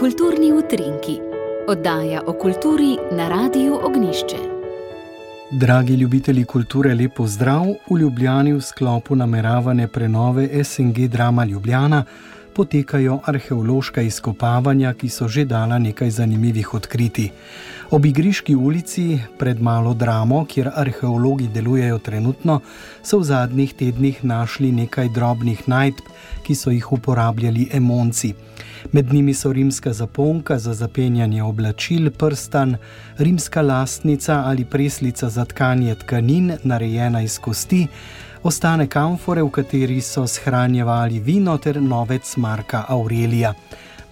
Kulturni utrinki, oddaja o kulturi na Radiu Ognišče. Dragi ljubitelji kulture, lepo zdrav v Ljubljani v sklopu nameravane prenove SNG Drama Ljubljana potekajo arheološka izkopavanja, ki so že dala nekaj zanimivih odkritij. Ob Igriški ulici, pred malo dramo, kjer arheologi delujejo trenutno, so v zadnjih tednih našli nekaj drobnih najdb, ki so jih uporabljali emonci. Med njimi so rimska zaponka za zapenjanje oblačil, prstan, rimska lastnica ali preslica za tkanje tkanin, narejena iz kosti ostane kamfore, v kateri so shranjevali vino ter novec Marka Aurelija.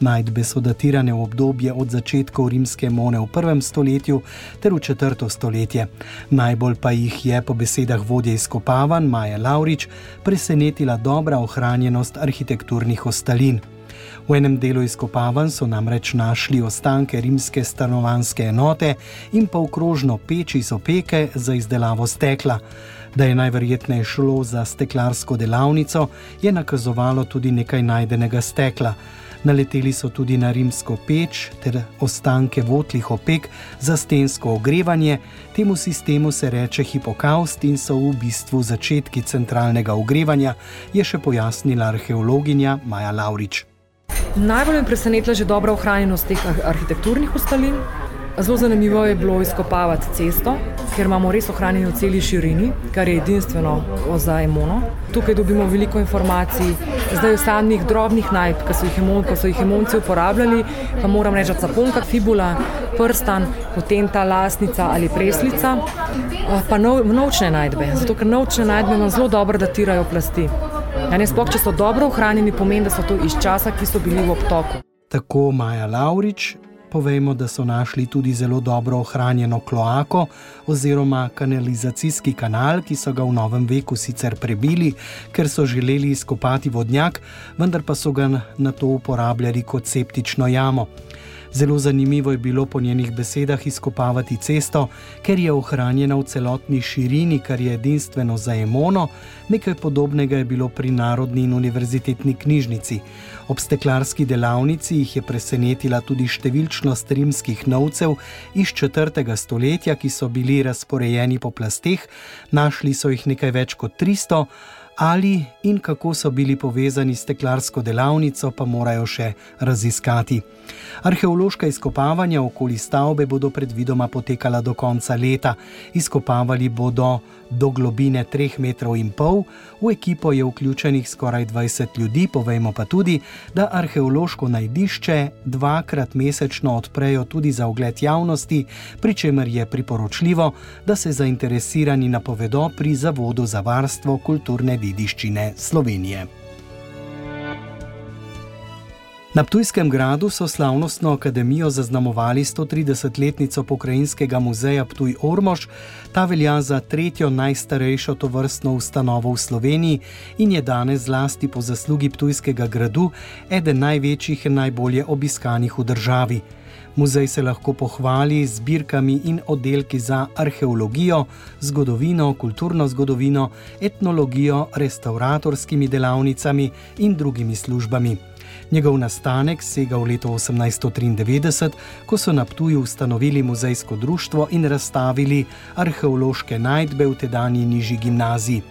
Najdbe so datirane v obdobje od začetkov rimske mone v prvem stoletju ter v četrto stoletje. Najbolj pa jih je po besedah vodje izkopavanj Maja Laurič presenetila dobra ohranjenost arhitekturnih ostalin. V enem delu izkopavanj so namreč našli ostanke rimske stanovanske enote in pa okrožno peč iz opeke za izdelavo stekla. Da je najverjetneje šlo za steklarsko delavnico, je nakazovalo tudi nekaj najdenega stekla. Naleteli so tudi na rimsko peč ter ostanke votlih opek za stensko ogrevanje. Temu sistemu se reče hipokaust in so v bistvu začetki centralnega ogrevanja, je še pojasnila arheologinja Maja Laurič. Najbolj me presenetila že dobra ohranjenost teh arhitekturnih ustalin. Zelo zanimivo je bilo izkopavati cesto, ker imamo res ohranjeno v celi širini, kar je edinstveno za Emono. Tukaj dobimo veliko informacij, zdaj v samih drobnih najdb, ki so jih, emon, so jih emonci uporabljali, pa moram reči, caponka, fibula, prstan, potem ta lasnica ali preslica, pa nov, novčne najdbe. Zato, ker novčne najdbe nam zelo dobro datirajo plasti. Ja, sploh, če so dobro ohranjeni, pomeni, da so to iz časa, ki so bili v obtoku. Tako Maja Laurič, Povejmo, da so našli tudi zelo dobro ohranjeno kloako oziroma kanalizacijski kanal, ki so ga v novem veku sicer prebili, ker so želeli izkopati vodnjak, vendar pa so ga na to uporabljali kot septično jamo. Zelo zanimivo je bilo po njenih besedah izkopavati cesto, ker je ohranjena v celotni širini, kar je edinstveno za Emono. Nekaj podobnega je bilo pri Narodni in univerzitetni knjižnici. Ob steklarski delavnici jih je presenetila tudi številčnost rimskih novcev iz 4. stoletja, ki so bili razporejeni po plasteh, našli so jih nekaj več kot 300 ali in kako so bili povezani s steklarsko delavnico, pa morajo še raziskati. Arheološka izkopavanja okoli stavbe bodo predvidoma potekala do konca leta. Izkopavali bodo do globine 3,5 metrov. V ekipo je vključenih skoraj 20 ljudi, povejmo pa tudi, da arheološko najdišče dvakrat mesečno odprejo tudi za ogled javnosti, pri čemer je priporočljivo, da se zainteresirani napovedo pri Zavodu za varstvo kulturne dediščine dediščine Slovenije. Na Ptujskem gradu so slavnostno akademijo zaznamovali 130-letnico pokrajinskega muzeja Ptuj Ormož. Ta velja za tretjo najstarejšo tovrstno ustanovo v Sloveniji in je danes zlasti po zaslugi Ptujskega gradu eden največjih in najbolje obiskanih v državi. Muzej se lahko pohvali z zbirkami in oddelki za arheologijo, zgodovino, kulturno zgodovino, etnologijo, restauratorskimi delavnicami in drugimi službami. Njegov nastanek sega v leto 1893, ko so na Ptuju ustanovili muzejsko društvo in razstavili arheološke najdbe v tedajni nižji gimnaziji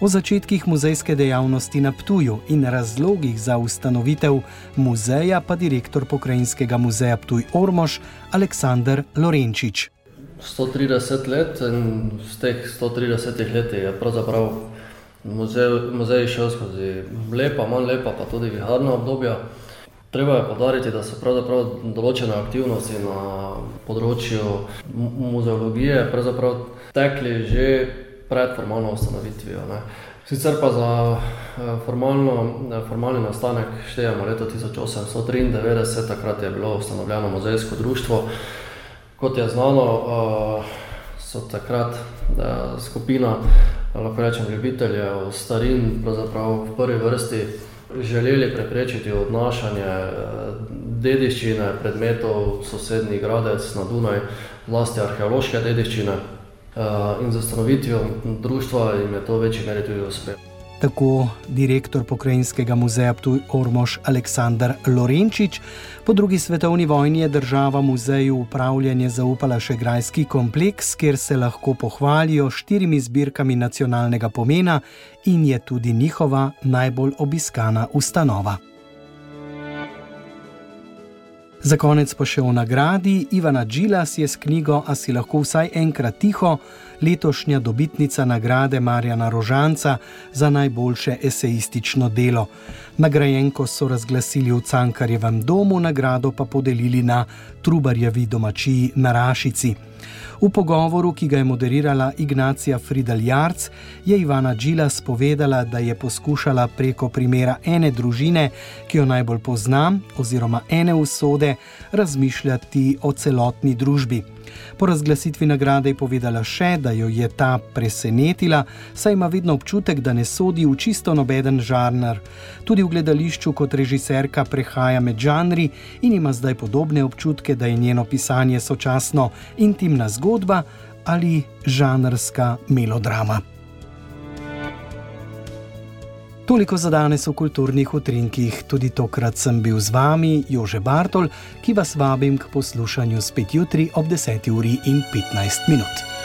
o začetkih muzejske dejavnosti na Ptuju in razlogih za ustanovitev muzeja, pa direktor pokrajinskega muzeja Ptuj Ormož Aleksandr Lorenčič. 130 let in z teh 130 let je pravzaprav muzej, muzej šel skozi lepa, manj lepa, pa tudi viharna obdobja. Treba je podariti, da so pravzaprav določene aktivnosti na področju muzeologije tekli že pred formalno ustanovitvijo. Ne. Sicer pa za eh, formalno, formalni nastanek štejemo leto 1893, takrat je bilo ustanovljeno muzejsko društvo. Kot je znano, eh, so takrat eh, skupina, lahko rečem, ljubiteljev starin, pravzaprav v prvi vrsti želeli preprečiti odnašanje dediščine, predmetov sosednjih gradec na Dunaj, vlasti arheološke dediščine. Eh, in za ustanovitvijo društva jim je to večji meri tudi uspelo. Tako direktor pokrajinskega muzeja Ptuj Ormož Aleksandr Lorenčič. Po drugi svetovni vojni je država muzeju upravljanje zaupala še grajski kompleks, kjer se lahko pohvalijo štirimi zbirkami nacionalnega pomena in je tudi njihova najbolj obiskana ustanova. Za konec pa še o nagradi. Ivana Džilas je s knjigo A si lahko vsaj enkrat tiho, letošnja dobitnica nagrade Marjana Rožanca za najboljše esejistično delo. Nagrajenko so razglasili v Cankarjevem domu, nagrado pa podelili na Trubarjevi domačiji na Rašici. V pogovoru, ki ga je moderirala Ignacija Friedel-Jarc, je Ivana Džilas povedala, da je poskušala preko primera ene družine, ki jo najbolj poznam, oziroma ene usode, razmišljati o celotni družbi. Po razglasitvi nagrade je povedala še, da jo je ta presenetila, saj ima vedno občutek, da ne sodi v čisto nobeden žanr. Tudi v gledališču kot režiserka prehaja med žanri in ima zdaj podobne občutke, da je njeno pisanje sočasno intimna zgodba ali žanrska melodrama. Toliko za danes v kulturnih utrinkih. Tudi tokrat sem bil z vami, Jože Bartol, ki vas vabim k poslušanju spet jutri ob 10. uri in 15 minut.